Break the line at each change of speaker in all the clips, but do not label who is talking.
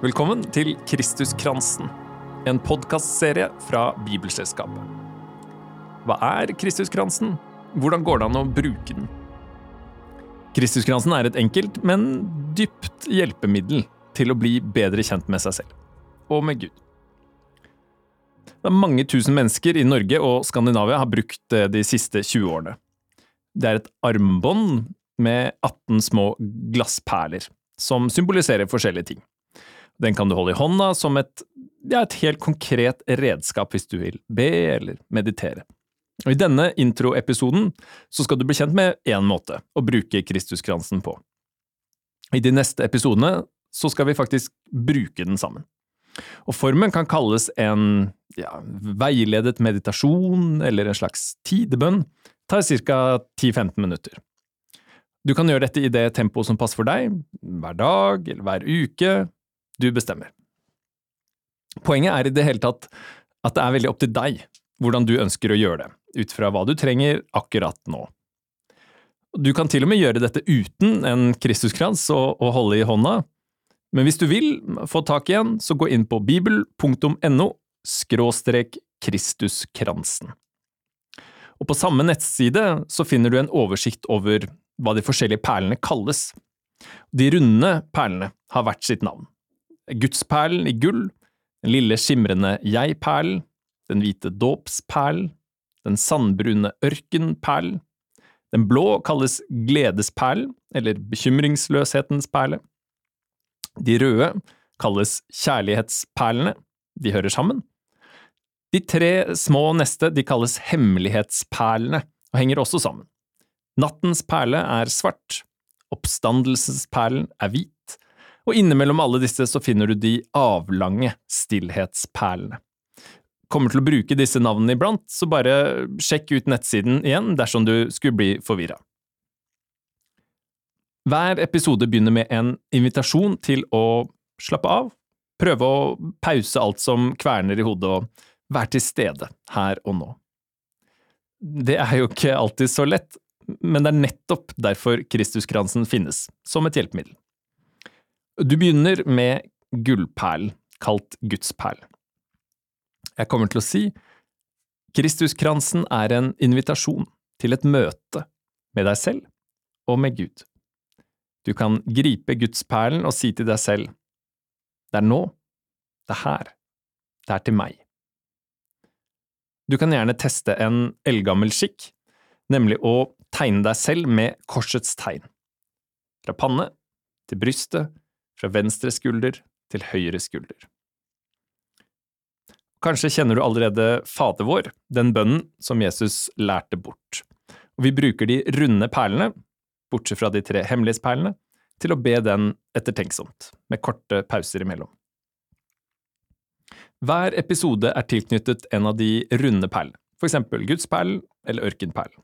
Velkommen til Kristuskransen, en podkastserie fra Bibelselskapet. Hva er Kristuskransen? Hvordan går det an å bruke den? Kristuskransen er et enkelt, men dypt hjelpemiddel til å bli bedre kjent med seg selv, og med Gud. Det er mange tusen mennesker i Norge og Skandinavia har brukt det de siste 20 årene. Det er et armbånd med 18 små glassperler, som symboliserer forskjellige ting. Den kan du holde i hånda som et, ja, et helt konkret redskap hvis du vil be eller meditere. Og I denne introepisoden skal du bli kjent med én måte å bruke Kristuskransen på. I de neste episodene så skal vi faktisk bruke den sammen. Og formen kan kalles en ja, veiledet meditasjon eller en slags tidebønn. Tar ca. 10–15 minutter. Du kan gjøre dette i det tempoet som passer for deg, hver dag eller hver uke. Du bestemmer. Poenget er i det hele tatt at det er veldig opp til deg hvordan du ønsker å gjøre det, ut fra hva du trenger akkurat nå. Du kan til og med gjøre dette uten en Kristuskrans å, å holde i hånda, men hvis du vil få tak i en, så gå inn på bibel.no skråstrek Kristuskransen. Og på samme nettside så finner du en oversikt over hva de forskjellige perlene kalles. De runde perlene har hvert sitt navn. Gudsperlen i gull, den lille skimrende jeg-perlen, den hvite dåpsperlen, den sandbrune ørkenperlen, den blå kalles gledesperlen, eller bekymringsløshetens perle. De røde kalles kjærlighetsperlene, de hører sammen. De tre små neste de kalles hemmelighetsperlene, og henger også sammen. Nattens perle er svart, oppstandelsesperlen er hvit, og innimellom alle disse så finner du de avlange stillhetsperlene. Kommer til å bruke disse navnene iblant, så bare sjekk ut nettsiden igjen dersom du skulle bli forvirra. Hver episode begynner med en invitasjon til å slappe av, prøve å pause alt som kverner i hodet, og være til stede her og nå. Det er jo ikke alltid så lett, men det er nettopp derfor Kristuskransen finnes, som et hjelpemiddel. Du begynner med gullperlen, kalt gudsperl. Jeg kommer til å si Kristuskransen er en invitasjon til et møte med deg selv og med Gud. Du kan gripe gudsperlen og si til deg selv Det er nå, det er her, det er til meg. Du kan gjerne teste en eldgammel skikk, nemlig å tegne deg selv med korsets tegn. Fra panne til brystet, fra venstre skulder til høyre skulder. Kanskje kjenner du allerede Fader vår, den bønnen som Jesus lærte bort. Og vi bruker de runde perlene, bortsett fra de tre hemmelighetsperlene, til å be den ettertenksomt, med korte pauser imellom. Hver episode er tilknyttet en av de runde perlene, for eksempel gudsperlen eller ørkenperlen.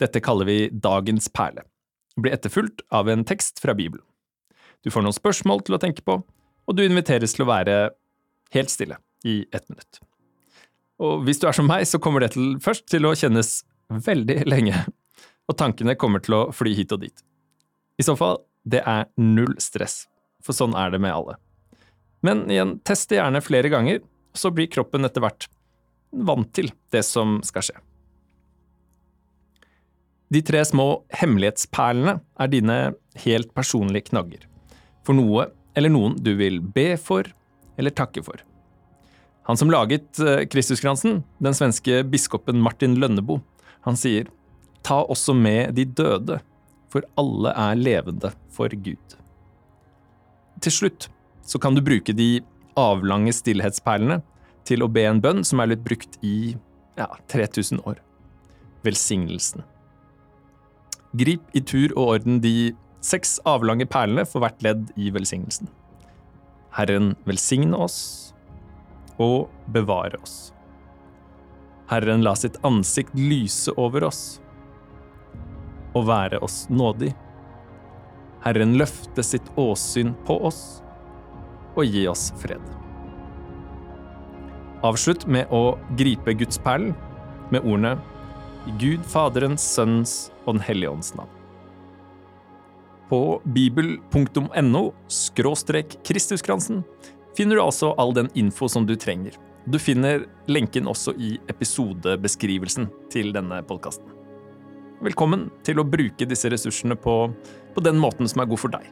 Dette kaller vi dagens perle, og blir etterfulgt av en tekst fra Bibelen. Du får noen spørsmål til å tenke på, og du inviteres til å være helt stille i ett minutt. Og hvis du er som meg, så kommer det til, først til å kjennes veldig lenge, og tankene kommer til å fly hit og dit. I så fall, det er null stress, for sånn er det med alle. Men igjen, test det gjerne flere ganger, så blir kroppen etter hvert vant til det som skal skje. De tre små hemmelighetsperlene er dine helt personlige knagger, for noe eller noen du vil be for eller takke for. Han som laget eh, Kristuskransen, den svenske biskopen Martin Lønneboe, han sier ta også med de døde, for alle er levende for Gud. Til slutt så kan du bruke de avlange stillhetsperlene til å be en bønn som er litt brukt i ja, 3000 år. Velsignelsen. Grip i tur og orden de seks avlange perlene for hvert ledd i velsignelsen. Herren velsigne oss og bevare oss. Herren la sitt ansikt lyse over oss og være oss nådig. Herren løfte sitt åsyn på oss og gi oss fred. Avslutt med å gripe Guds perlen med ordene Gud Faderens, Sønnens og Den hellige ånds navn. På bibel.no Kristuskransen finner du altså all den info som du trenger. Du finner lenken også i episodebeskrivelsen til denne podkasten. Velkommen til å bruke disse ressursene på, på den måten som er god for deg.